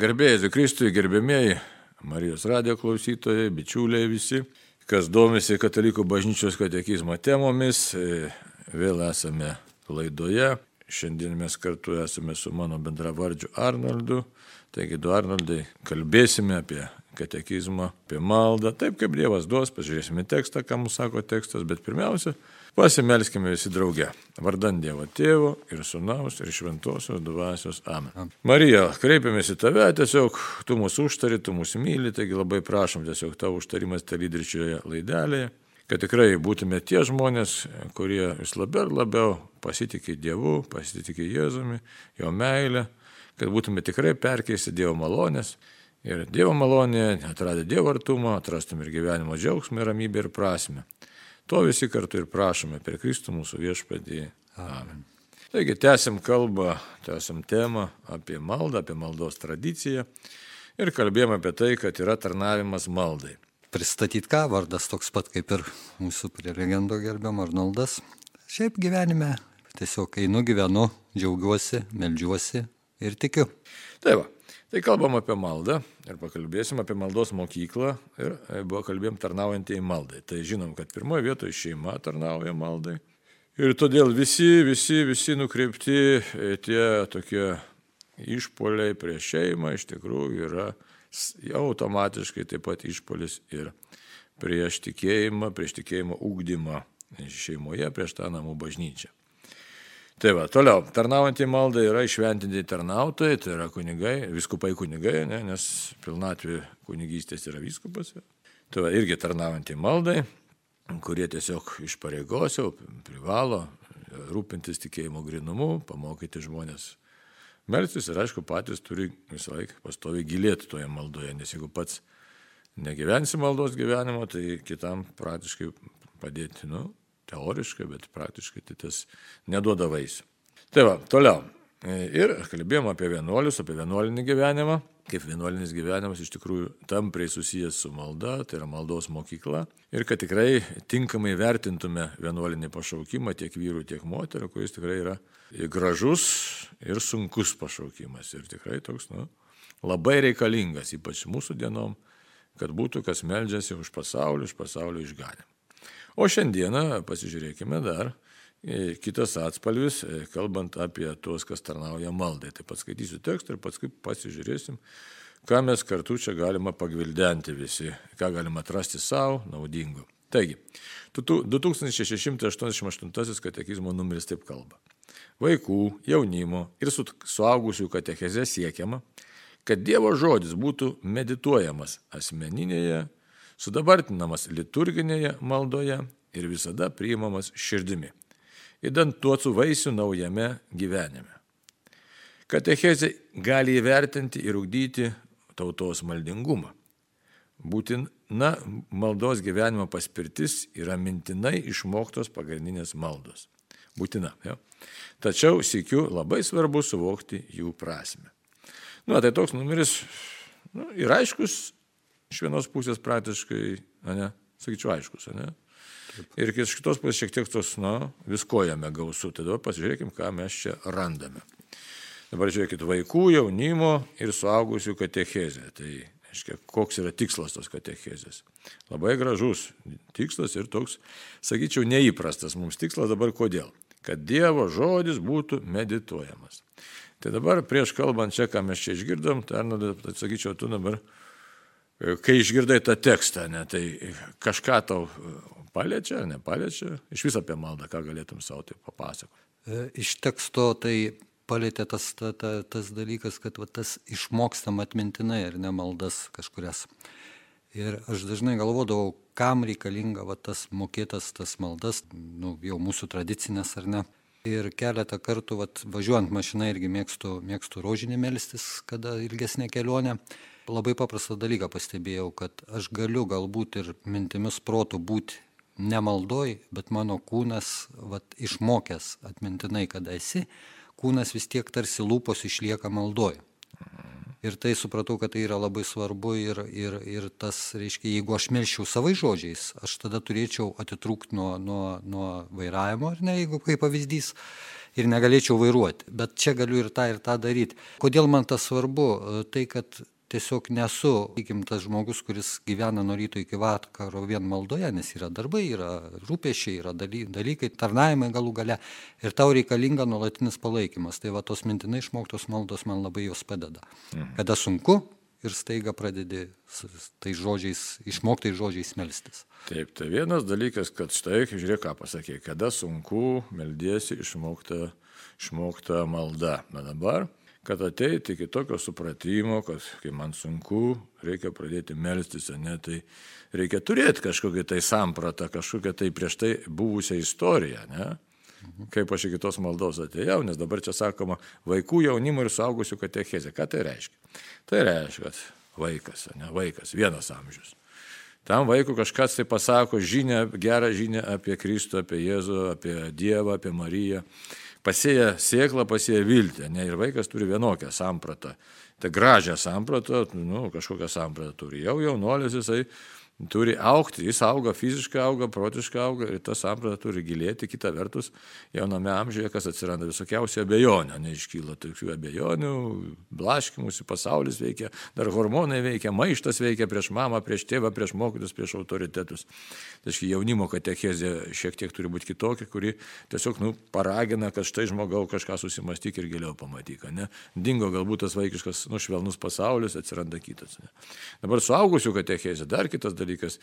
Garbėjai Kristui, gerbėmėjai, Marijos radio klausytojai, bičiuliai visi, kas domisi Katalikų bažnyčios katekizmo temomis, e, vėl esame laidoje. Šiandien mes kartu esame su mano bendravardžiu Arnoldu. Taigi, du Arnoldai, kalbėsime apie katekizmą, apie maldą, taip kaip Dievas duos, pažiūrėsime tekstą, ką mums sako tekstas, bet pirmiausia, Pasimelskime visi drauge. Vardan Dievo Tėvo ir Sūnaus ir Šventosios Dvasios. Amen. Marija, kreipiamės į tave, tiesiog tu mūsų užtari, tu mūsų myli, taigi labai prašom tiesiog tavo užtarimas te lydričioje laidelėje, kad tikrai būtume tie žmonės, kurie vis labiau ir labiau pasitikė Dievu, pasitikė Jėzumi, Jo meilę, kad būtume tikrai perkeisti Dievo malonės. Ir Dievo malonė, atradę Dievo artumą, atrastum ir gyvenimo džiaugsmą, ramybę ir prasme. To visi kartu ir prašome per Kristų mūsų viešpatį. Amen. Taigi tęsim kalbą, tęsim temą apie maldą, apie maldos tradiciją ir kalbėjome apie tai, kad yra tarnavimas maldai. Pristatyt ką, vardas toks pat kaip ir mūsų prelegento gerbiam Arnoldas. Šiaip gyvenime tiesiog einu, gyvenu, džiaugiuosi, melžiuosi ir tikiu. Tai va, Tai kalbam apie maldą ir pakalbėsim apie maldos mokyklą ir e, buvo kalbėjom tarnaujantieji maldai. Tai žinom, kad pirmoje vietoje šeima tarnauja maldai. Ir todėl visi, visi, visi nukreipti e, tie tokie išpoliai prieš šeimą iš tikrųjų yra automatiškai taip pat išpolis ir prieš tikėjimą, prieš tikėjimo ūkdymą šeimoje, prieš tą namų bažnyčią. Tai va, toliau, tarnaujantį maldą yra išventinti tarnautojai, tai yra kunigai, viskupai kunigai, ne, nes pilnatvė kunigystės yra viskupas. Tai va, irgi tarnaujantį maldai, kurie tiesiog iš pareigos jau privalo rūpintis tikėjimo grinumu, pamokyti žmonės melstis ir aišku patys turi visą laiką pastoviai gilėti toje maldoje, nes jeigu pats negyvensi maldos gyvenimo, tai kitam praktiškai padėti, nu, teoriškai, bet praktiškai tai tas neduoda vaisių. Tai va, toliau. Ir kalbėjom apie vienuolius, apie vienuolinį gyvenimą, kaip vienuolinis gyvenimas iš tikrųjų tampriai susijęs su malda, tai yra maldos mokykla. Ir kad tikrai tinkamai vertintume vienuolinį pašaukimą tiek vyrų, tiek moterų, kuris tikrai yra gražus ir sunkus pašaukimas. Ir tikrai toks, nu, labai reikalingas, ypač mūsų dienom, kad būtų kas meldžiasi už pasaulį, už pasaulio išganimą. O šiandieną pasižiūrėkime dar kitas atspalvis, e, kalbant apie tuos, kas tarnauja maldai. Tai pats skaitysiu tekstą ir paskui pasižiūrėsim, ką mes kartu čia galima pagvildenti visi, ką galima atrasti savo naudingo. Taigi, 2688 katekizmo numeris taip kalba. Vaikų, jaunimo ir suaugusių katecheze siekiama, kad Dievo žodis būtų medituojamas asmeninėje sudabartinamas liturginėje maldoje ir visada priimamas širdimi, įdant duotų vaisių naujame gyvenime. Katechezė gali įvertinti ir ugdyti tautos maldingumą. Būtina maldos gyvenimo paspirtis yra mintinai išmoktos pagrindinės maldos. Būtina. Jo. Tačiau sėkiu labai svarbu suvokti jų prasme. Nu, tai toks numeris nu, ir aiškus iš vienos pusės praktiškai, ne, sakyčiau, aiškus, ne? Taip. Ir iš kitos pusės šiek tiek tos, na, viskojame gausų. Tai dabar pasižiūrėkime, ką mes čia randame. Dabar žiūrėkit, vaikų, jaunimo ir suaugusių katechezė. Tai, aiškiai, koks yra tikslas tos katechezės. Labai gražus tikslas ir toks, sakyčiau, neįprastas mums tikslas dabar kodėl? Kad Dievo žodis būtų medituojamas. Tai dabar prieš kalbant čia, ką mes čia išgirdom, tai, tai sakyčiau, tu dabar kai išgirdai tą tekstą, ne, tai kažką tau paliečia ar nepaliečia, iš vis apie maldą, ką galėtum savo tai papasakoti. E, iš teksto tai palėtė tas, ta, ta, tas dalykas, kad va, tas išmokstam atmintinai ar ne maldas kažkurias. Ir aš dažnai galvodavau, kam reikalinga va, tas mokėtas tas maldas, nu, jau mūsų tradicinės ar ne. Ir keletą kartų vat, važiuojant mašiną irgi mėgstu, mėgstu rožinį melstis, kada ilgesnė kelionė labai paprastą dalyką pastebėjau, kad aš galiu galbūt ir mintimis protų būti nemaldoj, bet mano kūnas, vat, išmokęs atmintinai, kada esi, kūnas vis tiek tarsi lūpos išlieka maldoj. Ir tai supratau, kad tai yra labai svarbu ir, ir, ir tas, reiškia, jeigu aš melščiau savai žodžiais, aš tada turėčiau atitrūkti nuo, nuo, nuo vairavimo, ar ne, jeigu kaip pavyzdys, ir negalėčiau vairuoti. Bet čia galiu ir tą, ir tą daryti. Kodėl man tas svarbu? Tai, kad tiesiog nesu, sakykim, tas žmogus, kuris gyvena nuo ryto iki vakaro vien maldoje, nes yra darbai, yra rūpešiai, yra dalykai, tarnavimai galų gale ir tau reikalinga nuolatinis palaikymas. Tai va tos mintinai išmoktos maldos man labai jos padeda. Mhm. Kada sunku, ir staiga pradedi tai žodžiais, išmoktai žodžiais melstis. Taip, tai vienas dalykas, kad štai, žiūrėk, ką pasakė, kada sunku meldėsi išmokta, išmokta malda. Bet dabar, kad ateiti iki tokio supratimo, kad kai man sunku, reikia pradėti melstis, ne, tai reikia turėti kažkokią tai sampratą, kažkokią tai prieš tai buvusią istoriją, ne? kaip aš iki tos maldos atėjau, nes dabar čia sakoma vaikų, jaunimo ir suaugusių katechezė. Ką tai reiškia? Tai reiškia, kad vaikas, ne vaikas, vienas amžius. Tam vaikui kažkas tai pasako žinę, gerą žinę apie Kristų, apie Jėzų, apie Dievą, apie Mariją. Pasėja sėklą, pasėja viltį, ne, ir vaikas turi vienokią sampratą. Tai gražią sampratą, nu, kažkokią sampratą turi. Jau jaunuolis jisai turi aukti, jis auga, fiziškai auga, protiškai auga ir ta samprata turi gilėti. Kita vertus, jauname amžiuje, kas atsiranda visokiausių abejonių, neiškyla tokių abejonių, blaškimusi, pasaulis veikia, dar hormonai veikia, maištas veikia prieš mamą, prieš tėvą, prieš mokytus, prieš autoritetus. Tai jaunimo katechezė šiek tiek turi būti kitokia, kuri tiesiog nu, paragina, kad štai žmogau kažką susimastyk ir giliau pamatyk. Ne? Dingo galbūt tas vaikiškas nušvelnus pasaulis, atsiranda kitas. Ne? Dabar suaugusių katechezė dar kitas dalykas dalykas.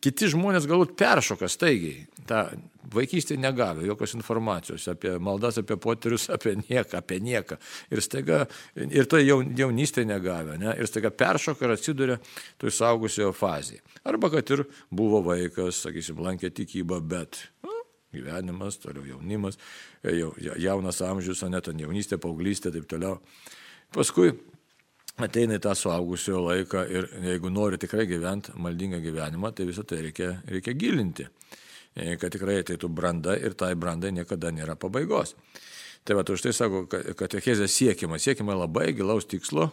Kiti žmonės galbūt peršoka staigiai. Ta vaikystė negavę jokios informacijos apie maldas, apie poterius, apie nieką, apie nieką. Ir staiga, ir to jaunystė negavę, ne? ir staiga peršoka ir atsiduria toj saugusiojo fazėje. Arba kad ir buvo vaikas, sakysim, lankė tikybą, bet nu, gyvenimas, toliau jaunimas, jaunas amžius, net jaunystė, paauglystė ir taip toliau. Paskui ateina į tą suaugusiojo laiką ir jeigu nori tikrai gyventi maldingą gyvenimą, tai visą tai reikia, reikia gilinti, e, kad tikrai ateitų branda ir tai brandai niekada nėra pabaigos. Tai va, už tai sako, katechezė siekima, siekima labai gilaus tikslo,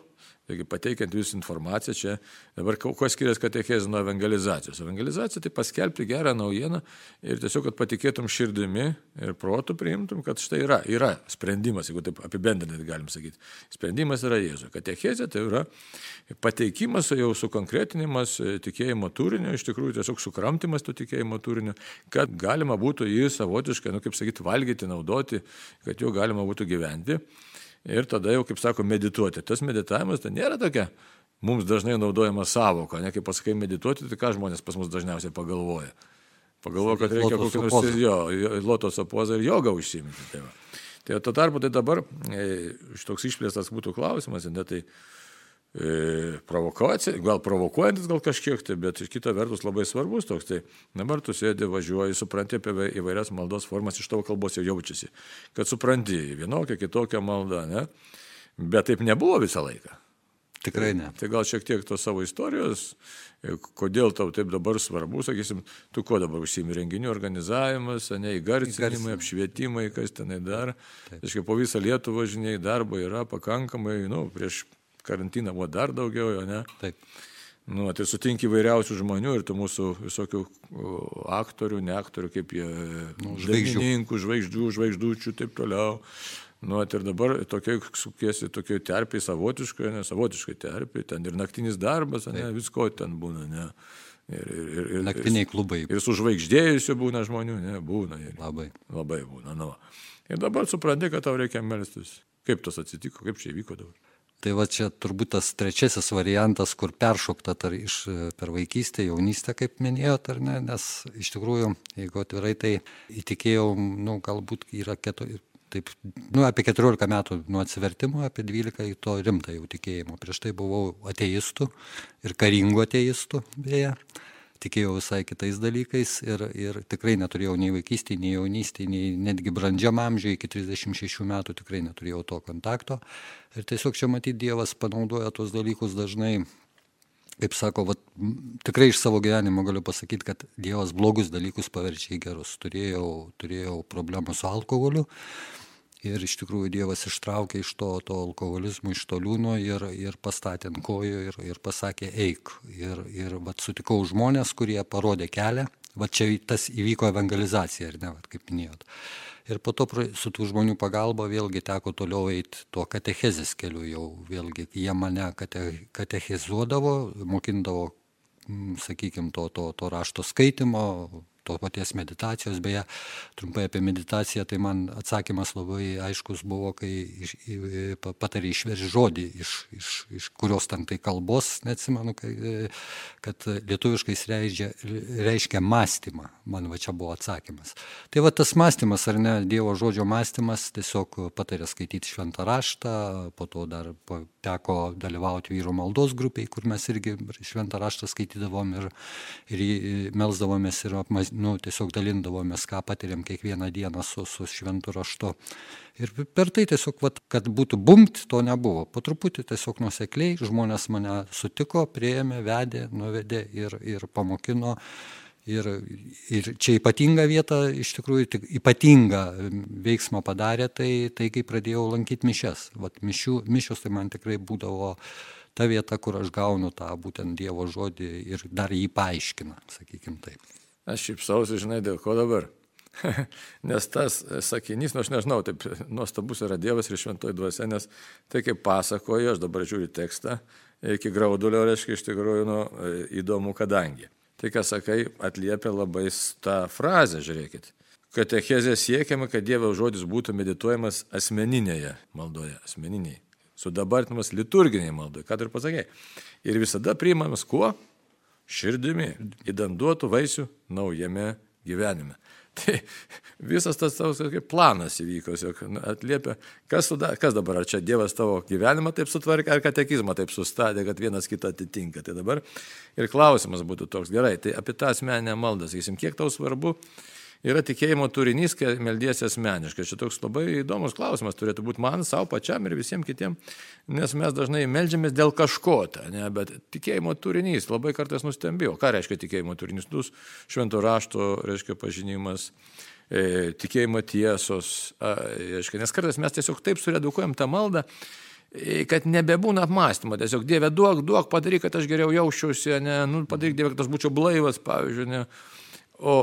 Taigi pateikiant visą informaciją čia, dabar kuo skiriasi katechezė nuo evangelizacijos. Evangelizacija tai paskelbti gerą naujieną ir tiesiog, kad patikėtum širdimi ir protų priimtum, kad štai yra, yra sprendimas, jeigu taip apibendrinant galim sakyti. Sprendimas yra Jėzus. Katechezė tai yra pateikimas, jau sukonkretinimas tikėjimo turinio, iš tikrųjų tiesiog sukramtimas to tikėjimo turinio, kad galima būtų jį savotiškai, nu kaip sakyti, valgyti, naudoti, kad juo galima būtų gyventi ir tada jau, kaip sako, medituoti. Tas meditavimas tai nėra tokia mums dažnai naudojama savoka, ne kaip pasakai medituoti, tai ką žmonės pas mus dažniausiai pagalvoja. Pagalvoja, kad reikia kokį nors jo, lotoso pozą ir jogą užsiminti. Tai, va. tai tuo tarpu tai dabar, e, šitoks išplėstas būtų klausimas, ne, tai provokacija, gal provokuojantis gal kažkiek, tai, bet kita vertus labai svarbus toks. Tai dabar tu sėdi, važiuoji, supranti apie įvairias maldos formas, iš tavo kalbos jau jaučiasi, kad supranti vienokią, kitokią maldą, ne? Bet taip nebuvo visą laiką. Tikrai ne. Tai, tai gal šiek tiek tos savo istorijos, e, kodėl tau taip dabar svarbu, sakysim, tu ko dabar užsimi renginių organizavimas, ne įgarsinimai, apšvietimai, kas tenai dar. Aiškiai, po visą Lietuvą, žiniai, darbo yra pakankamai, nu, prieš karantiną buvo dar daugiau, jo ne? Taip. Nu, tai sutinki įvairiausių žmonių ir tų mūsų visokių aktorių, ne aktorių, kaip jie, nu, žvaigždžių, žvaigždučių ir taip toliau. Nu, ir dabar tokiai sukiesi tokiai terpiai savotiškai, ne savotiškai terpiai, ten ir naktinis darbas, ne, visko ten būna, ne. Ir, ir, ir, ir, Naktiniai klubai. Ir su žvaigždėjusiu būna žmonių, ne, būna. Ir, labai. Labai būna, nu. Ir dabar supranti, kad tau reikia melstis. Kaip tas atsitiko, kaip čia įvyko dabar. Tai va čia turbūt tas trečiasis variantas, kur peršokta tar, iš, per vaikystę, jaunystę, kaip minėjot, ar ne, nes iš tikrųjų, jeigu atvirai, tai įtikėjau, nu, galbūt yra keturi, taip, nu, apie 14 metų nuo atsivertimo, apie 12 į to rimtą jau tikėjimo. Prieš tai buvau ateistų ir karingų ateistų, beje tikėjau visai kitais dalykais ir, ir tikrai neturėjau nei vaikystėje, nei jaunystėje, nei netgi brandžiam amžiui iki 36 metų tikrai neturėjau to kontakto. Ir tiesiog čia matyti Dievas panaudoja tuos dalykus dažnai kaip sako, vat, tikrai iš savo gyvenimo galiu pasakyti, kad Dievas blogus dalykus paverčia į gerus. Turėjau, turėjau problemų su alkoholiu, Ir iš tikrųjų Dievas ištraukė iš to, to alkoholizmo, iš to liūno ir, ir pastatė ant kojų ir, ir pasakė eik. Ir, ir vat, sutikau žmonės, kurie parodė kelią. Va čia tas įvyko evangelizacija, ar ne, vat, kaip minėjot. Ir po to su tų žmonių pagalba vėlgi teko toliau eiti tuo katechezės keliu jau vėlgi. Jie mane kate, katechizuodavo, mokindavo, sakykime, to, to, to rašto skaitimo, to paties meditacijos. Beje, trumpai apie meditaciją, tai man atsakymas labai aiškus buvo, kai iš, patarė išversti žodį, iš, iš, iš kurios ten tai kalbos, neatsimenu, kai, kad lietuviškai reiškia, reiškia mąstymą. Man va čia buvo atsakymas. Tai va tas mąstymas, ar ne, Dievo žodžio mąstymas, tiesiog patarė skaityti šventą raštą, po to dar teko dalyvauti vyro maldos grupiai, kur mes irgi šventą raštą skaitydavom ir, ir melzdavomės ir apmaz, nu, tiesiog dalindavomės, ką patiriam kiekvieną dieną su, su šventu raštu. Ir per tai tiesiog, vat, kad būtų bumt, to nebuvo. Po truputį tiesiog nusekliai žmonės mane sutiko, prieėmė, vedė, nuvedė ir, ir pamokino. Ir, ir čia ypatinga vieta, iš tikrųjų, tik ypatingą veiksmą padarė, tai, tai kai pradėjau lankyti mišes. Vat mišių, mišios tai man tikrai būdavo ta vieta, kur aš gaunu tą būtent Dievo žodį ir dar jį paaiškina, sakykime taip. Aš šipsausi, žinai, dėl ko dabar. nes tas sakinys, nu aš nežinau, taip nuostabus yra Dievas ir šventoji dvasia, nes tai kaip pasakoju, aš dabar žiūriu tekstą, iki graudulio, reiškia, iš tikrųjų, nu, įdomu, kadangi. Tai, ką sakai, atliepia labai tą frazę, žiūrėkit. Katechezė siekiama, kad Dievo žodis būtų medituojamas asmeninėje maldoje, asmeniniai, sudabartinamas liturginiai maldoje, ką tu ir pasakėjai. Ir visada priimamas kuo? širdimi įdanduotų vaisių naujame gyvenime. Tai visas tas tavo planas įvyko, atliepia, kas, suda, kas dabar, ar čia Dievas tavo gyvenimą taip sutvarkė, ar katekizmą taip sustatė, kad vienas kitą atitinka. Tai dabar ir klausimas būtų toks, gerai, tai apie tą asmenę maldą, sakysim, kiek tau svarbu yra tikėjimo turinys, kai meldiesi asmeniškai. Čia toks labai įdomus klausimas turėtų būti man, savo pačiam ir visiems kitiems, nes mes dažnai melžiamės dėl kažko, ta, ne, bet tikėjimo turinys labai kartais nustembėjo. Ką reiškia tikėjimo turinys? Dus švento rašto reiškia pažinimas. E, tikėjimo tiesos, a, reiškia, nes kartais mes tiesiog taip suredukuojam tą maldą, e, kad nebebūna apmąstymo, tiesiog Dieve duok, duok, padaryk, kad aš geriau jausčiausi, ne, nu, padaryk Dieve, kad aš būčiau blaivas, pavyzdžiui, ne, O,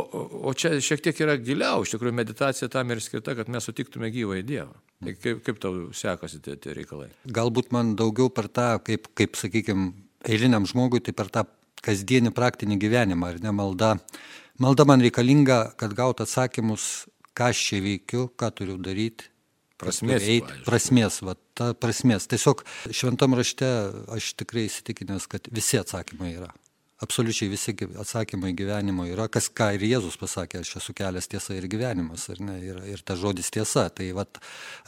o čia šiek tiek yra giliau, iš tikrųjų meditacija tam ir skirta, kad mes sutiktume gyvą į Dievą. Tai kaip, kaip tau sekasi tie, tie reikalai? Galbūt man daugiau per tą, kaip, kaip sakykime, eiliniam žmogui, tai per tą kasdienį praktinį gyvenimą, ar ne malda. Malda man reikalinga, kad gautų atsakymus, ką aš čia veikiu, ką turiu daryti. Prasmės. Eiti, prasmės, va, ta prasmės. Tiesiog šventam rašte aš tikrai įsitikinęs, kad visi atsakymai yra absoliučiai visi atsakymai gyvenimo yra, kas ką ir Jėzus pasakė, aš esu kelias tiesa ir gyvenimas, ar ne, ir, ir ta žodis tiesa. Tai vat,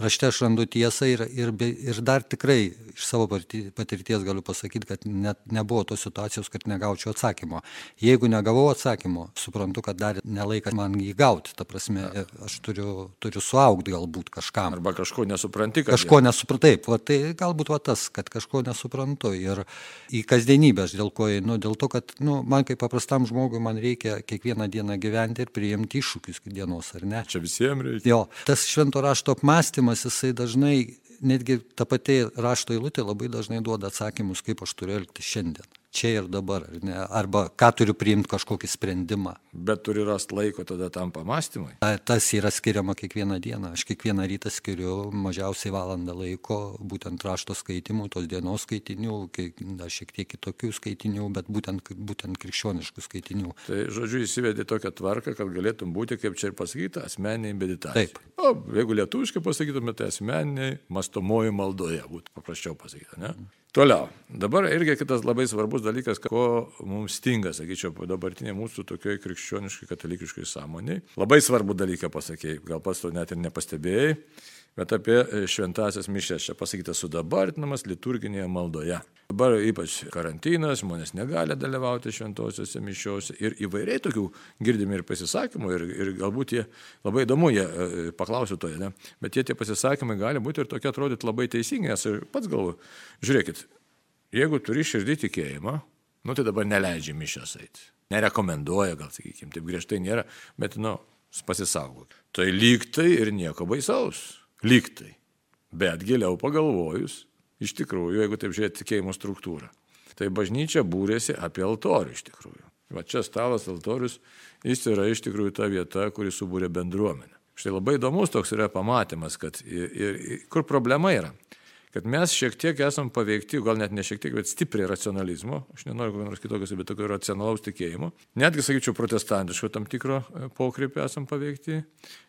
rašte aš randu tiesą ir, ir, ir dar tikrai iš savo patirties galiu pasakyti, kad net nebuvo tos situacijos, kad negaučiau atsakymo. Jeigu negavau atsakymo, suprantu, kad dar nelaikas man jį gauti, ta prasme, aš turiu, turiu suaugti galbūt kažkam. Arba kažko nesupranti, kad... Kažko va, tai galbūt va tas, kad kažko nesuprantu ir į kasdienybę aš dėl ko einu, dėl to, kad kad nu, man kaip paprastam žmogui man reikia kiekvieną dieną gyventi ir priimti iššūkius dienos, ar ne? Čia visiems reikia. Jo, tas švento rašto apmąstymas, jisai dažnai, netgi ta pati rašto eilutė labai dažnai duoda atsakymus, kaip aš turiu elgtis šiandien čia ir dabar, ne? arba ką turiu priimti kažkokį sprendimą. Bet turi rasti laiko tada tam pamastymui. Tas yra skiriama kiekvieną dieną. Aš kiekvieną rytą skiriu mažiausiai valandą laiko būtent rašto skaitimų, tos dienos skaitinių, dar šiek tiek kitokių skaitinių, bet būtent, būtent krikščioniškų skaitinių. Tai žodžiu, įsivedė tokią tvarką, kad galėtum būti, kaip čia ir pasakyta, asmeniai meditacijai. Taip. O jeigu lietuviškai pasakytume, tai asmeniai mastomoji maldoje būtų paprasčiau pasakyta. Ne? Mm. Toliau. Dabar irgi kitas labai svarbus dalykas, ko mums stinga, sakyčiau, dabartinė mūsų tokioje krikščioniškai katalikiškai sąmoniai. Labai svarbu dalyką pasakėjai, gal pats to net ir nepastebėjai bet apie e, šventasias mišes čia pasakyta sudabartinamas liturginėje maldoje. Dabar ypač karantinas, žmonės negali dalyvauti šventosiuose mišiuose ir įvairiai tokių girdimi ir pasisakymų ir, ir galbūt jie labai įdomu, jie e, paklausiu to, ne? bet jie tie pasisakymai gali būti ir tokie atrodyti labai teisingi, nes ir pats galvoju, žiūrėkit, jeigu turi širdį tikėjimą, nu tai dabar neleidžia mišias eiti. Nerekomenduoja, gal sakykime, taip griežtai nėra, bet, nu, pasisaugok. Tai lyg tai ir nieko baisaus. Lygtai. Bet giliau pagalvojus, iš tikrųjų, jeigu taip žiūrėti tikėjimo struktūrą, tai bažnyčia būrėsi apie altorių iš tikrųjų. Va čia stalas altorius, jis yra iš tikrųjų ta vieta, kuri subūrė bendruomenę. Štai labai įdomus toks yra pamatymas, kad ir, ir kur problema yra kad mes šiek tiek esam paveikti, gal net ne šiek tiek, bet stipriai racionalizmo, aš nenoriu kokio nors kitokio, bet tokio racionalaus tikėjimo, netgi, sakyčiau, protestantiško tam tikro e, pokrypio esam paveikti.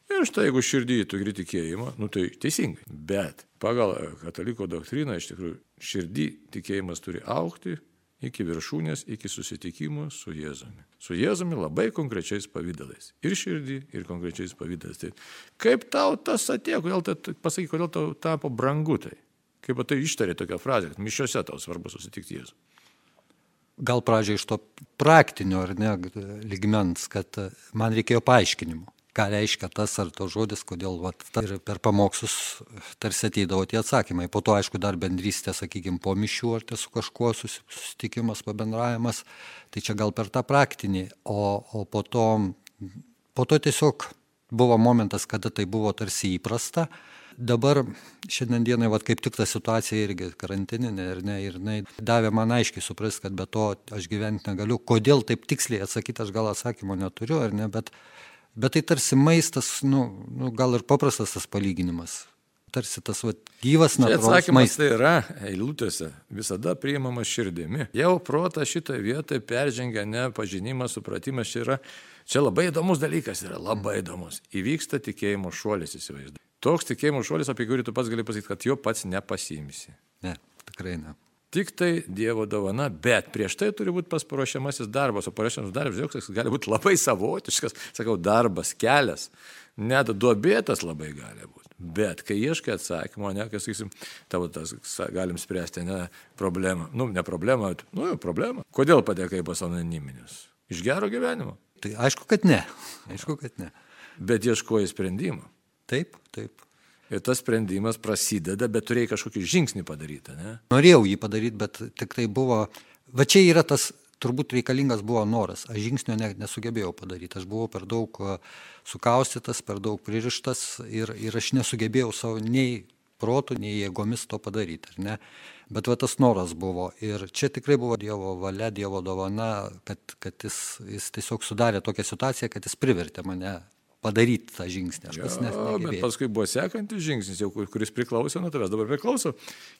Ir štai jeigu širdį turi tikėjimą, nu tai teisingai. Bet pagal e, kataliko doktriną iš tikrųjų širdį tikėjimas turi aukti iki viršūnės, iki susitikimo su Jėzumi. Su Jėzumi labai konkrečiais pavydalais. Ir širdį, ir konkrečiais pavydalais. Tai kaip tau tas atėjo, kodėl, tai, pasakyk, kodėl tau tapo brangu tai? Kaip tai ištarė tokią frazę, kad mišiuose tau svarbu susitikti Jėzų. Gal pradžioje iš to praktinio ar ne ligmens, kad man reikėjo paaiškinimų, ką reiškia tas ar to žodis, kodėl vat, ir per pamokslus tarsi ateidavo tie atsakymai. Po to, aišku, dar bendrystė, sakykime, po mišių ar tai su kažkuo susitikimas, pabendravimas, tai čia gal per tą praktinį, o, o po, to, po to tiesiog buvo momentas, kada tai buvo tarsi įprasta dabar šiandien dienai, vat, kaip tik ta situacija irgi karantininė ir, ne, ir jinai davė man aiškiai suprasti, kad be to aš gyventi negaliu. Kodėl taip tiksliai atsakyti, aš gal atsakymo neturiu, ar ne, bet, bet tai tarsi maistas, nu, nu, gal ir paprastas tas palyginimas. Tarsi tas va, gyvas natūralus atsakymas maistas. tai yra eilutėse visada priimamas širdimi. Jau protą šitoje vietoje peržengia ne pažinimas, supratimas, čia yra, čia labai įdomus dalykas yra, labai įdomus. Įvyksta tikėjimo šuolis įsivaizduoju. Toks tikėjimo šuolis, apie kurį tu pats gali pasakyti, kad jo pats nepasimsi. Ne, tikrai ne. Tik tai Dievo dovana, bet prieš tai turi būti pas paruošiamasis darbas, o paruošiamas darbas, joks, gali būti labai savotiškas, sakau, darbas, kelias, net duobėtas labai gali būti. Bet kai ieškai atsakymo, ne, kai sakysim, tavo tas galim spręsti, ne problemą, nu, ne problemą, nu, problemą. Kodėl patekai pas anoniminius? Iš gero gyvenimo. Tai aišku, kad ne. Aišku, kad ne. Bet ieškoji sprendimo. Taip, taip. Ir tas sprendimas prasideda, bet turėjai kažkokį žingsnį padaryti, ne? Norėjau jį padaryti, bet tik tai buvo, va čia yra tas, turbūt reikalingas buvo noras, aš žingsnio ne, nesugebėjau padaryti, aš buvau per daug sukaustytas, per daug pririštas ir, ir aš nesugebėjau savo nei protų, nei jėgomis to padaryti? Bet va tas noras buvo ir čia tikrai buvo Dievo valia, Dievo dovana, kad, kad jis, jis tiesiog sudarė tokią situaciją, kad jis privertė mane padaryti tą žingsnį. Aš pats net. Bet paskui buvo sekantis žingsnis, jau kuris priklausė nuo tavęs. Dabar priklauso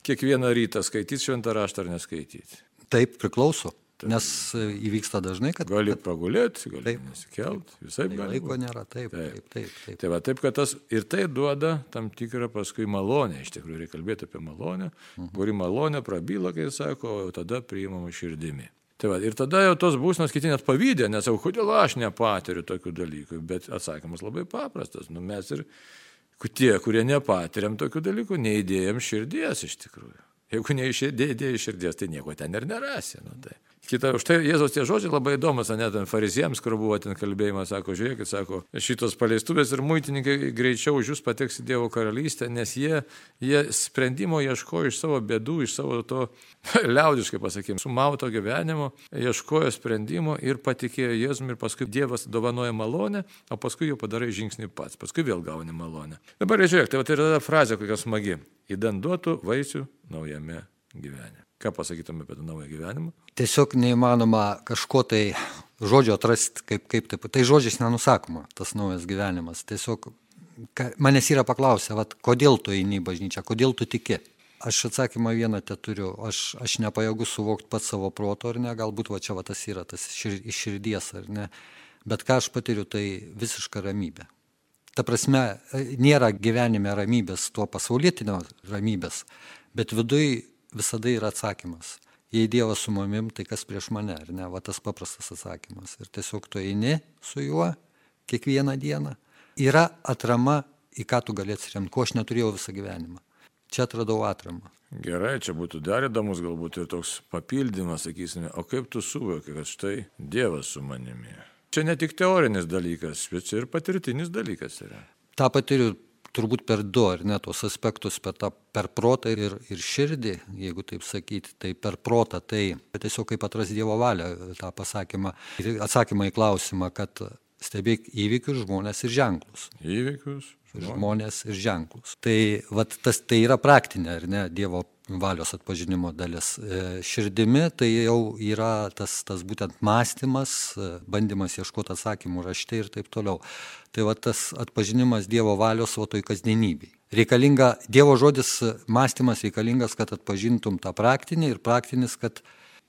kiekvieną rytą skaityti šventą raštą ar neskaityti. Taip, priklauso. Taip. Nes įvyksta dažnai, kad... Gali kad, pragulėti, gali taip. nesikelt, visai tai gali. Laiko nėra, taip, taip, taip. taip, taip. Tai va, taip, kad tas ir tai duoda tam tikrą paskui malonę, iš tikrųjų reikia kalbėti apie malonę, mhm. kuri malonė prabyla, kai sako, o tada priimama širdimi. Tai va, ir tada jau tos būsnos kiti net pavydė, nes jau kodėl aš nepatiriu tokių dalykų, bet atsakymas labai paprastas. Nu, mes ir tie, kurie nepatiriam tokių dalykų, neįdėjom širdies iš tikrųjų. Jeigu neišėdėjai širdies, tai nieko ten ir nerasi. Nu, tai. Kita, už tai Jėzos tie žodžiai labai įdomus, net ten fariziems, kur buvo ten kalbėjimas, sako, žiūrėkit, sako, šitos paleistuvės ir muitininkai greičiau už jūs pateks į Dievo karalystę, nes jie, jie sprendimo ieškojo iš savo bėdų, iš savo to, liaudiškai pasakym, sumauto gyvenimo, ieškojo sprendimo ir patikėjo Jėzumi ir paskui Dievas dovanoja malonę, o paskui jau padarai žingsnį pats, paskui vėl gauni malonę. Dabar žiūrėk, tai, tai yra ta frazė kokia smagi. Įdanduotų vaisių naujame gyvenime. Ką pasakytume apie tą naują gyvenimą? Tiesiog neįmanoma kažko tai žodžio atrasti, kaip, kaip taip. Tai žodžiais nenusakoma, tas naujas gyvenimas. Tiesiog ka, manęs yra paklausę, vat, kodėl tu eini į bažnyčią, kodėl tu tiki. Aš atsakymą vieną te turiu, aš, aš nepajėgu suvokti pats savo proto ar ne, galbūt va čia va tas yra, tas šir, iš širdies ar ne, bet ką aš patiriu, tai visiška ramybė. Ta prasme, nėra gyvenime ramybės, tuo pasaulietinio ramybės, bet viduj visada yra atsakymas. Jei Dievas su mamim, tai kas prieš mane, ar ne? Va tas paprastas atsakymas. Ir tiesiog tu eini su juo kiekvieną dieną. Yra atrama, į ką tu gali atsiremti, ko aš neturėjau visą gyvenimą. Čia atradau atramą. Gerai, čia būtų dar įdomus galbūt ir toks papildymas, sakysime, o kaip tu suvoki, kad štai Dievas su manimi. Čia ne tik teorinis dalykas, bet čia ir patirtinis dalykas yra. Ta patiriu turbūt per du, ar ne, tos aspektus, per, tą, per protą ir, ir širdį, jeigu taip sakyti, tai per protą, tai tiesiog kaip atras Dievo valią tą pasakymą, atsakymą į klausimą, kad stebėk įvykius, žmonės ir ženklus. Įvykius. Žmonės ir ženklus. Tai, vat, tas, tai yra praktinė, ar ne, Dievo valios atpažinimo dalis. E, širdimi tai jau yra tas, tas būtent mąstymas, e, bandymas ieškoti atsakymų rašte ir taip toliau. Tai va tas atpažinimas Dievo valios va toj kasdienybei. Reikalinga, Dievo žodis mąstymas reikalingas, kad atpažintum tą praktinį ir praktinis, kad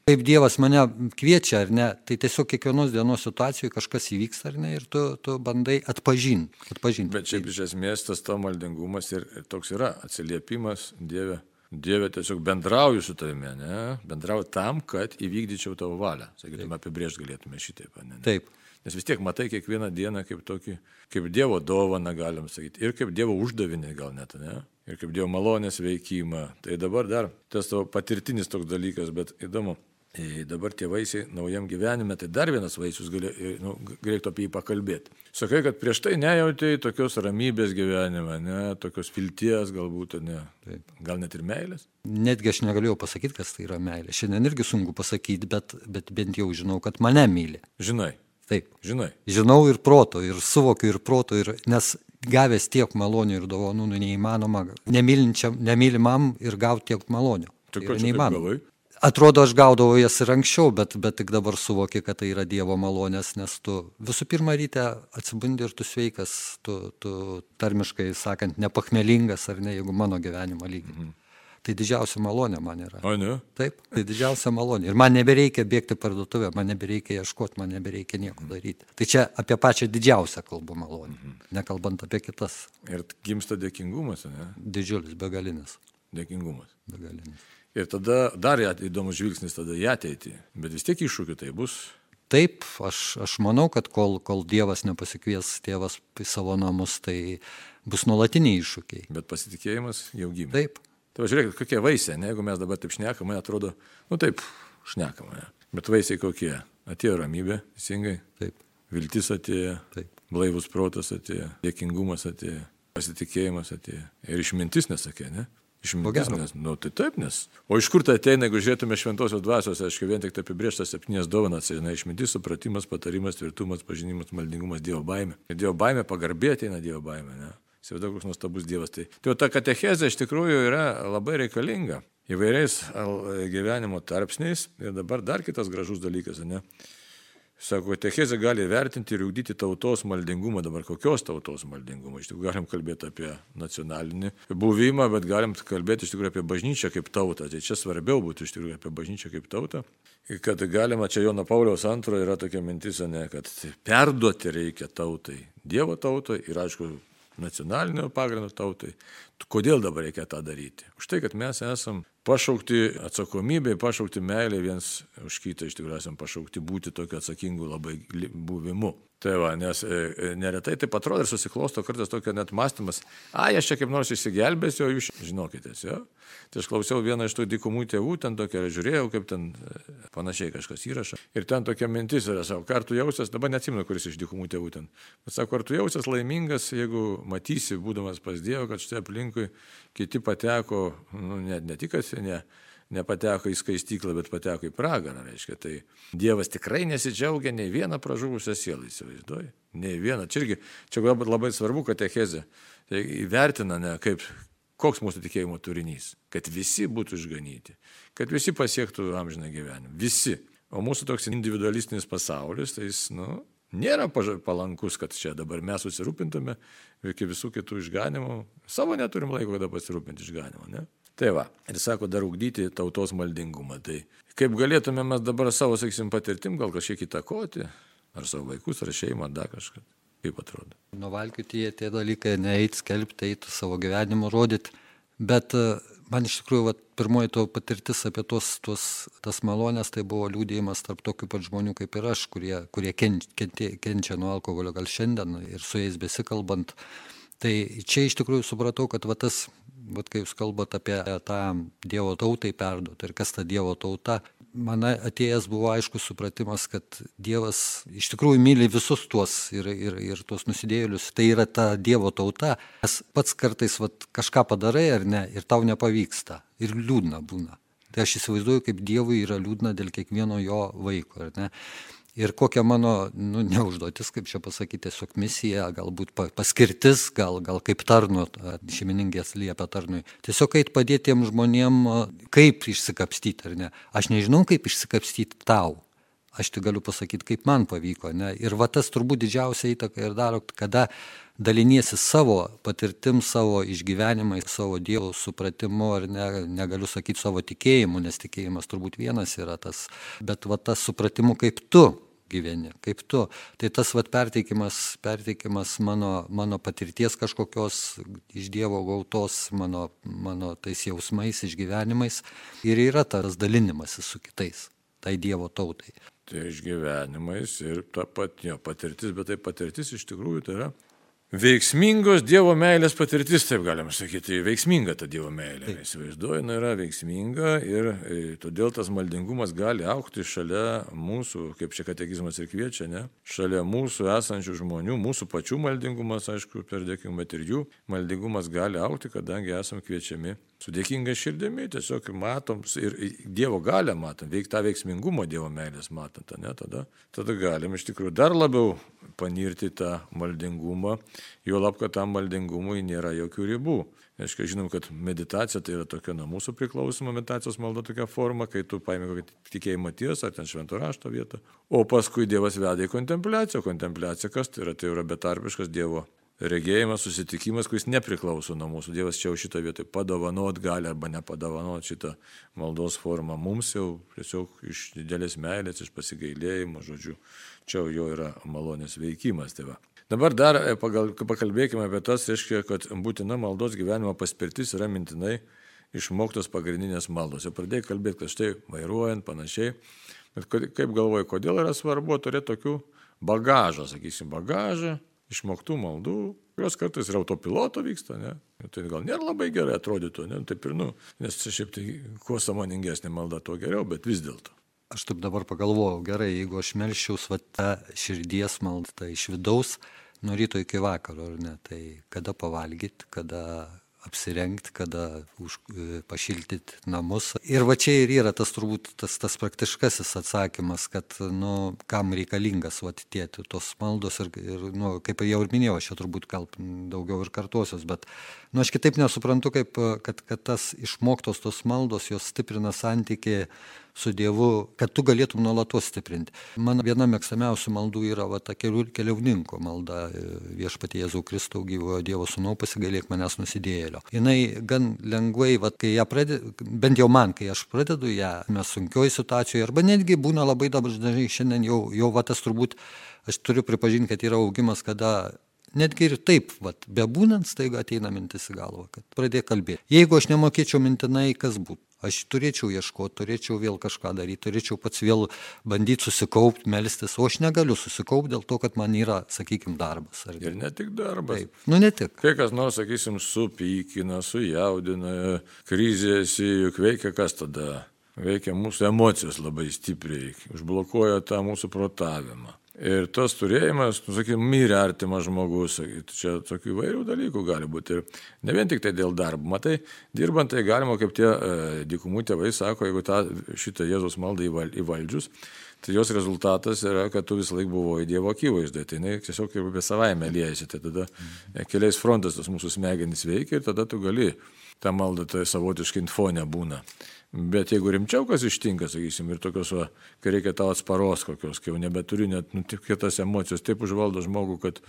kaip Dievas mane kviečia ar ne, tai tiesiog kiekvienos dienos situacijoje kažkas įvyksta ar ne ir tu, tu bandai atpažinti. Atpažint. Bet šiaip iš esmės tas to maldingumas ir toks yra atsiliepimas Dieve. Dieve tiesiog bendrauju su tavimi, ne? bendrauju tam, kad įvykdyčiau tavo valią. Sakytume, apibrėžti galėtume šitaip. Ne? Taip. Nes vis tiek matai kiekvieną dieną kaip tokį, kaip Dievo dovaną, galim sakyti, ir kaip Dievo uždavinį gal net, ne? Ir kaip Dievo malonės veikimą. Tai dabar dar tas tavo patirtinis toks dalykas, bet įdomu, dabar tie vaisiai naujam gyvenime, tai dar vienas vaisius gali, nu, reiktų apie jį pakalbėti. Sakai, kad prieš tai nejautėjai tokios ramybės gyvenime, ne, tokios vilties galbūt, ne, gal net ir meilės? Netgi aš negalėjau pasakyti, kas tai yra meilė. Šiandien irgi sunku pasakyti, bet, bet bent jau žinau, kad mane myli. Žinai. Taip. Žinai. Žinau ir proto, ir suvokiu ir proto, ir, nes gavęs tiek malonių ir dovanų, nu, neįmanoma, nemylimam ir gauti tiek malonių. Tai ko čia neįmanoma? Atrodo, aš gaudavau jas ir anksčiau, bet, bet tik dabar suvoki, kad tai yra Dievo malonės, nes tu visų pirma ryte atsibundi ir tu sveikas, tu, tu tarmiškai sakant, nepachmelingas ar ne, jeigu mano gyvenimo lygį. Mhm. Tai didžiausia malonė man yra. O ne? Taip, tai didžiausia malonė. Ir man nebereikia bėgti parduotuvę, man nebereikia ieškoti, man nebereikia nieko mhm. daryti. Tai čia apie pačią didžiausią kalbą malonę, mhm. nekalbant apie kitas. Ir gimsta dėkingumas, ne? Didžiulis, begalinis. Dėkingumas. Begalinis. Ir tada dar įdomus žvilgsnis tada į ateitį, bet vis tiek iššūkių tai bus. Taip, aš, aš manau, kad kol, kol Dievas nepasikvies tėvas į savo namus, tai bus nuolatiniai iššūkiai. Bet pasitikėjimas jau gimė. Taip. Tai žiūrėkit, kokie vaisiai, ne, jeigu mes dabar taip šnekame, man atrodo, nu taip, šnekame, bet vaisiai kokie. Atėjo ramybė, teisingai. Taip. Viltis atėjo. Taip. Blaivus protas atėjo. Dėkingumas atėjo. Pasitikėjimas atėjo. Ir išmintis nesakė, ne? Išmintis, nes, nu, tai taip, nes. O iš kur tai ateina, jeigu žiūrėtume šventosios dvasios, aišku, vien tik tai apibrieštas septynės dovanas, tai išmintis, supratimas, patarimas, tvirtumas, pažinimas, maldingumas, Dievo baime. Ir Dievo baime pagarbė ateina Dievo baime, ne? Įsivaizduoju, koks nuostabus Dievas. Tai, tai ta katechezė iš tikrųjų yra labai reikalinga įvairiais gyvenimo tarpsniais. Ir dabar dar kitas gražus dalykas, ne? Sako, techezė gali vertinti ir ugdyti tautos maldingumą, dabar kokios tautos maldingumą. Iš tikrųjų, galim kalbėti apie nacionalinį buvimą, bet galim kalbėti iš tikrųjų apie bažnyčią kaip tautą. Tai čia svarbiau būtų iš tikrųjų apie bažnyčią kaip tautą. Kad galima, čia Jono Pauliaus antrojo yra tokia mintis, ne, kad perduoti reikia tautai, Dievo tautai ir aišku, nacionalinio pagrindo tautai. Kodėl dabar reikia tą daryti? Už tai, kad mes esam pašaukti atsakomybė, pašaukti meilė viens už kitą, iš tikrųjų esam pašaukti būti tokiu atsakingu labai buvimu. Tai va, nes e, e, neretai taip atrodo ir susiklosto kartais tokio net mąstymas, a, aš čia kaip nors išsigelbėsiu, o jūs žinokitės, jo. Tai aš klausiau vieną iš tų dykumų tėvų, ten tokia, žiūrėjau, kaip ten e, panašiai kažkas įrašo. Ir ten tokia mintis yra, savo, ar tu jausias, dabar neatsimenu, kuris iš dykumų tėvų ten. Bet sako, ar tu jausias laimingas, jeigu matysi, būdamas pas Dievą, kad štai aplinkui kiti pateko, nu, ne, ne tik, kad ne, nepateko į skaistyklą, bet pateko į pragarą, reiškia. Tai Dievas tikrai nesidžiaugia nei vieną pražuvusią sielą, įsivaizduoji. Nei vieną. Čia irgi, čia galbūt labai svarbu, kad techezė tai įvertina, ne, kaip, koks mūsų tikėjimo turinys. Kad visi būtų išganyti. Kad visi pasiektų amžiną gyvenimą. Visi. O mūsų toks individualistinis pasaulis, tai jis, nu, nėra palankus, kad čia dabar mes susirūpintume iki visų kitų išganimų. Savo neturim laiko, kada pasirūpinti išganimą, ne? Tai va, ir sako dar ugdyti tautos maldingumą. Tai kaip galėtume mes dabar savo, sakysim, patirtim gal kažkiek įtakoti, ar savo vaikus, ar šeimą, ar dar kažką. Kaip atrodo? Nuvalkyti tie, tie dalykai, neeit skelbti, eiti savo gyvenimo rodyti. Bet e, man iš tikrųjų vat, pirmoji to patirtis apie tuos, tuos, tas malonės, tai buvo liūdėjimas tarp tokių pat žmonių kaip ir aš, kurie, kurie kenčia, kenčia, nuo alkoholio gal šiandien ir su jais besikalbant. Tai čia iš tikrųjų supratau, kad va tas vat kai jūs kalbat apie tą Dievo tautai perduotą ir kas ta Dievo tauta, man atėjęs buvo aiškus supratimas, kad Dievas iš tikrųjų myli visus tuos ir, ir, ir tuos nusidėjėlius. Tai yra ta Dievo tauta. Nes pats kartais vat, kažką padarai ar ne ir tau nepavyksta. Ir liūdna būna. Tai aš įsivaizduoju, kaip Dievui yra liūdna dėl kiekvieno jo vaiko. Ir kokia mano, nu, neužduotis, kaip čia pasakyti, tiesiog misija, galbūt paskirtis, gal, gal kaip tarnu, šeimininkės liepia tarnui. Tiesiog eit padėti tiem žmonėm, kaip išsikapstyti, ar ne. Aš nežinau, kaip išsikapstyti tau. Aš tik galiu pasakyti, kaip man pavyko. Ne? Ir va tas turbūt didžiausia įtaka ir daro, kada daliniesi savo patirtim, savo išgyvenimais, savo Dievo supratimu, ar ne, negaliu sakyti savo tikėjimu, nes tikėjimas turbūt vienas yra tas, bet va tas supratimu, kaip tu gyveni, kaip tu. Tai tas vat perteikimas, perteikimas mano, mano patirties kažkokios iš Dievo gautos, mano, mano tais jausmais, išgyvenimais ir yra tas dalinimasis su kitais, tai Dievo tautai. Tai išgyvenimais ir ta pat jo patirtis, bet tai patirtis iš tikrųjų tai yra Veiksmingos Dievo meilės patirtis, taip galima sakyti, veiksminga ta Dievo meilė. Įsivaizduoju, jinai yra veiksminga ir e, todėl tas maldingumas gali aukti šalia mūsų, kaip čia katekizmas ir kviečia, ne? šalia mūsų esančių žmonių, mūsų pačių maldingumas, aišku, per dėkime, bet ir jų maldingumas gali aukti, kadangi esame kviečiami su dėkinga širdimi, tiesiog matom ir Dievo galę matom, veik tą veiksmingumą Dievo meilės matant, ne, tada, tada galim iš tikrųjų dar labiau panirti tą maldingumą, jo lab, kad tam maldingumui nėra jokių ribų. Aišku, žinom, kad meditacija tai yra tokia nuo mūsų priklausoma meditacijos malda tokia forma, kai tu paimi kokią tikėjimo tiesą ar ten švento rašto vietą, o paskui Dievas veda į kontempliaciją. Kontempliacija kas tai yra? Tai yra betarpiškas Dievo regėjimas, susitikimas, kuris nepriklauso nuo mūsų. Dievas čia jau šitą vietą padovanot gali arba nepadovanot šitą maldos formą mums jau tiesiog iš didelės meilės, iš pasigailėjimo, žodžiu, čia jo yra malonės veikimas. Tai va. Dabar dar e, pagal, pakalbėkime apie tas, reiškia, kad būtina maldos gyvenimo paspirtis yra mintinai išmoktos pagrindinės maldos. Jau pradėjai kalbėti, kad štai vairuojant panašiai, bet kaip galvoju, kodėl yra svarbu turėti tokių bagažą, sakysim, bagažą, išmoktų maldų, kurios kartais ir autopiloto vyksta, ne? Tai gal nėra labai gerai atrodytų, ne? Taip ir, nu, nes šiaip tai kuo samoningesnė malda, tuo geriau, bet vis dėlto. Aš taip dabar pagalvojau, gerai, jeigu aš melščiaus va tą širdies maldą tai iš vidaus, nuo ryto iki vakaro, ar ne, tai kada pavalgyti, kada apsirengti, kada už, e, pašiltyti namus. Ir va čia ir yra tas turbūt tas, tas praktiškasis atsakymas, kad, nu, kam reikalingas, va, tie tos maldos ir, ir nu, kaip jau ir minėjau, aš čia turbūt gal daugiau ir kartuosios, bet, nu, aš kitaip nesuprantu, kaip, kad, kad tas išmoktos tos maldos, jos stiprina santykiai su Dievu, kad tu galėtum nuolatos stiprinti. Mano viena mėgstamiausių maldų yra va, ta keliauninko malda viešpatie Jėzau Kristau gyvojo Dievo sūnau pasigailėk manęs nusidėjėlio. Jis gan lengvai, va, kai ją pradedu, bent jau man, kai aš pradedu ją, mes sunkioji situacijoje, arba netgi būna labai dažnai šiandien jau, jau va, tas turbūt, aš turiu pripažinti, kad yra augimas, kada Netgi ir taip, vat, bebūnant, staiga ateina mintis į galvą, kad pradėk kalbėti. Jeigu aš nemokėčiau mintinai, kas būtų? Aš turėčiau ieškoti, turėčiau vėl kažką daryti, turėčiau pats vėl bandyti susikaupti, melstis, o aš negaliu susikaupti dėl to, kad man yra, sakykime, darbas. Ar... Ir ne tik darbas. Taip. Nu, ne tik. Kai kas nors, sakysim, supykina, sujaudina, krizėsi, juk veikia kas tada? Veikia mūsų emocijos labai stipriai, užblokuoja tą mūsų protavimą. Ir tas turėjimas, nu, sakykime, mirė artimas žmogus, čia tokių įvairių dalykų gali būti. Ir ne vien tik tai dėl darbo. Matai, dirbant tai galima, kaip tie e, dykumų tėvai sako, jeigu tą, šitą Jėzus maldą įvaldžius, tai jos rezultatas yra, kad tu visą laiką buvai Dievo akivaizdoje. Tai jinai tiesiog ir be savaime liejasi. Tai tada e, keliais frontais tos mūsų smegenys veikia ir tada tu gali tą maldą, tai savotiškai infonė būna. Bet jeigu rimčiau kas ištinka, sakysim, ir tokios, va, kai reikia tau atsparos kokios, kai jau nebeturi net nu, tik kitas emocijos, taip užvaldo žmogų, kad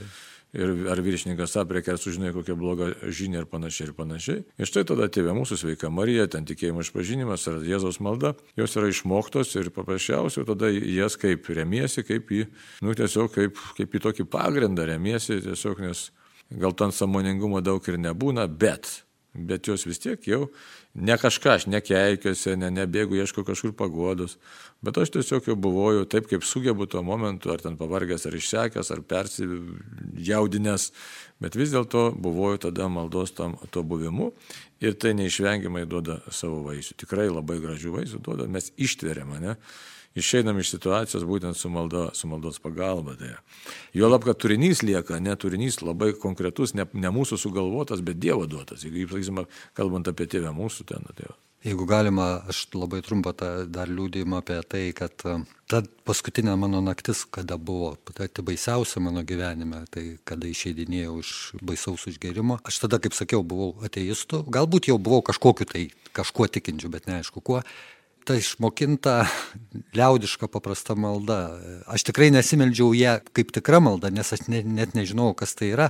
ir ar viršininkas apriekia, ar sužinai kokią blogą žinią ir panašiai ir panašiai. Ir štai tada tėvė mūsų sveika Marija, ten tikėjimo išpažinimas ar Jėzaus malda, jos yra išmoktos ir paprasčiausiai tada jas kaip remiesi, kaip į, nu tiesiog kaip, kaip į tokį pagrindą remiesi, tiesiog nes gal ten samoningumo daug ir nebūna, bet bet jos vis tiek jau ne kažką, aš nekeikiuosi, ne, nebėgu, ieško kažkur pagodos, bet aš tiesiog jau buvau taip, kaip sugebu tuo momentu, ar ten pavargęs, ar išsekęs, ar persijaudinęs, bet vis dėlto buvau tada maldos tam, to buvimu ir tai neišvengiamai duoda savo vaisių. Tikrai labai gražių vaisių duoda, mes ištveriam, ne? Išeinam iš situacijos būtent su, maldo, su maldos pagalba. Tai. Jo lab, kad turinys lieka, ne turinys labai konkretus, ne, ne mūsų sugalvotas, bet Dievo duotas. Jeigu, sakysime, kalbant apie tėvę mūsų ten, tėvą. Jeigu galima, aš labai trumpą dar liūdėjimą apie tai, kad ta paskutinė mano naktis, kada buvo pati baisiausia mano gyvenime, tai kada išeidinėjau iš baisaus užgerimo. Aš tada, kaip sakiau, buvau ateistų, galbūt jau buvau kažkokiu tai, kažkuo tikinčiu, bet neaišku kuo. Ta išmokinta liaudiška paprasta malda. Aš tikrai nesimeldžiau ją kaip tikra malda, nes aš ne, net nežinau, kas tai yra.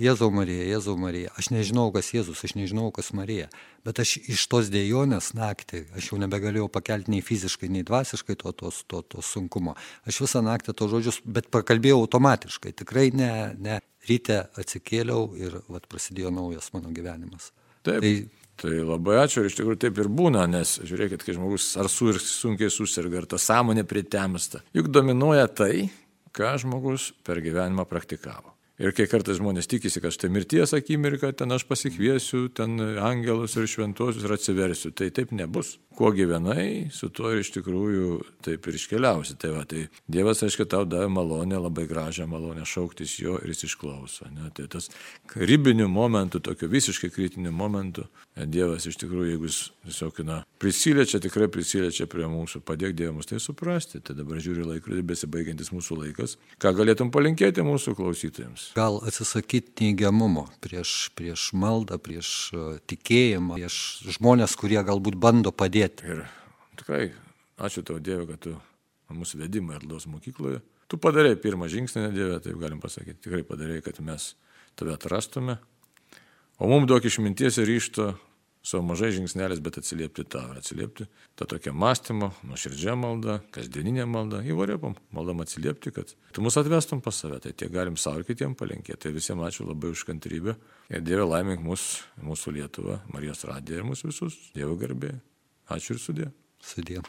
Jėzau Marija, Jėzau Marija. Aš nežinau, kas Jėzus, aš nežinau, kas Marija. Bet aš iš tos dėjonės naktį, aš jau nebegalėjau pakelti nei fiziškai, nei dvasiškai to, to, to, to sunkumo. Aš visą naktį to žodžius, bet pakalbėjau automatiškai. Tikrai ne, ne. Ryte atsikėliau ir vat, prasidėjo naujas mano gyvenimas. Taip. Tai, Tai labai ačiū ir iš tikrųjų taip ir būna, nes žiūrėkit, kai žmogus ar su ir sunkiai susirga, ar ta sąmonė pritemsta. Juk dominuoja tai, ką žmogus per gyvenimą praktikavo. Ir kai kartais žmonės tikisi, kad štai mirties akimirka, ten aš pasikviesiu, ten angelus ir šventosius ir atsiversiu. Tai taip nebus. Kuo gyvenai, su tuo ir iš tikrųjų taip ir iškeliausi. Tai, va, tai Dievas, aišku, tau davė malonę, labai gražią malonę šauktis jo ir jis išklauso. Ne? Tai tas ribinių momentų, tokių visiškai kritinių momentų, Dievas iš tikrųjų, jeigu jis tiesiog, na, prisiliečia, tikrai prisiliečia prie mūsų, padėk Dievams tai suprasti. Tai dabar žiūri laikrodį, besibaigiantis mūsų laikas. Ką galėtum palinkėti mūsų klausytojams? Gal atsisakyti neigiamumo prieš, prieš maldą, prieš tikėjimą, prieš žmonės, kurie galbūt bando padėti. Ir tikrai ačiū tau Dieve, kad tu mūsų vedimą Erdos mokykloje. Tu padarėjai pirmą žingsnį, Dieve, taip galim pasakyti. Tikrai padarėjai, kad mes tave atrastume. O mums duok išminties ir ryšto savo mažai žingsnelis, bet atsiliepti tą atsiliepti tą tokią mąstymo, nuoširdžią maldą, kasdieninę maldą, įvarėpam, maldam atsiliepti, kad tu mus atvestum pas save, tai tiek galim savo ir kitiem palinkėti. Tai visiems ačiū labai už kantrybę ir Dieve laimink mus, mūsų Lietuvą, Marijos radiją ir mūsų visus. Dievo garbė. Ačiū ir sudė. Sudė.